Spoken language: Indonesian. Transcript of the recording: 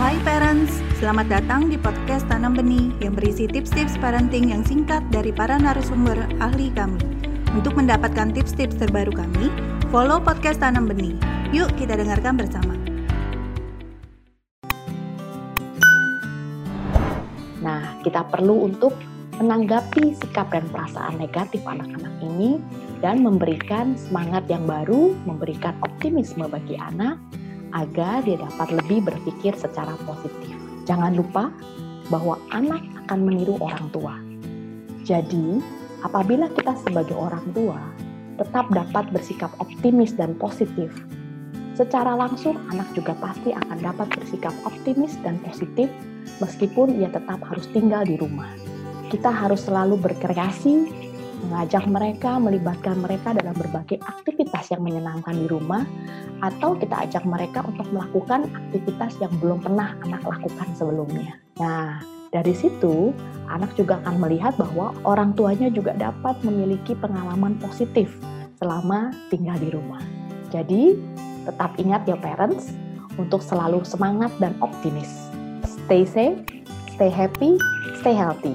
Hai parents, selamat datang di podcast Tanam Benih yang berisi tips-tips parenting yang singkat dari para narasumber ahli kami. Untuk mendapatkan tips-tips terbaru kami, follow podcast Tanam Benih. Yuk kita dengarkan bersama. Nah, kita perlu untuk menanggapi sikap dan perasaan negatif anak-anak ini dan memberikan semangat yang baru, memberikan optimisme bagi anak agar dia dapat lebih berpikir secara positif. Jangan lupa bahwa anak akan meniru orang tua. Jadi, apabila kita sebagai orang tua tetap dapat bersikap optimis dan positif, secara langsung anak juga pasti akan dapat bersikap optimis dan positif meskipun ia tetap harus tinggal di rumah. Kita harus selalu berkreasi, mengajak mereka, melibatkan mereka dalam berbagai aktivitas yang menyenangkan di rumah, atau kita ajak mereka untuk melakukan aktivitas yang belum pernah anak lakukan sebelumnya. Nah, dari situ anak juga akan melihat bahwa orang tuanya juga dapat memiliki pengalaman positif selama tinggal di rumah. Jadi, tetap ingat ya parents untuk selalu semangat dan optimis. Stay safe, stay happy, stay healthy.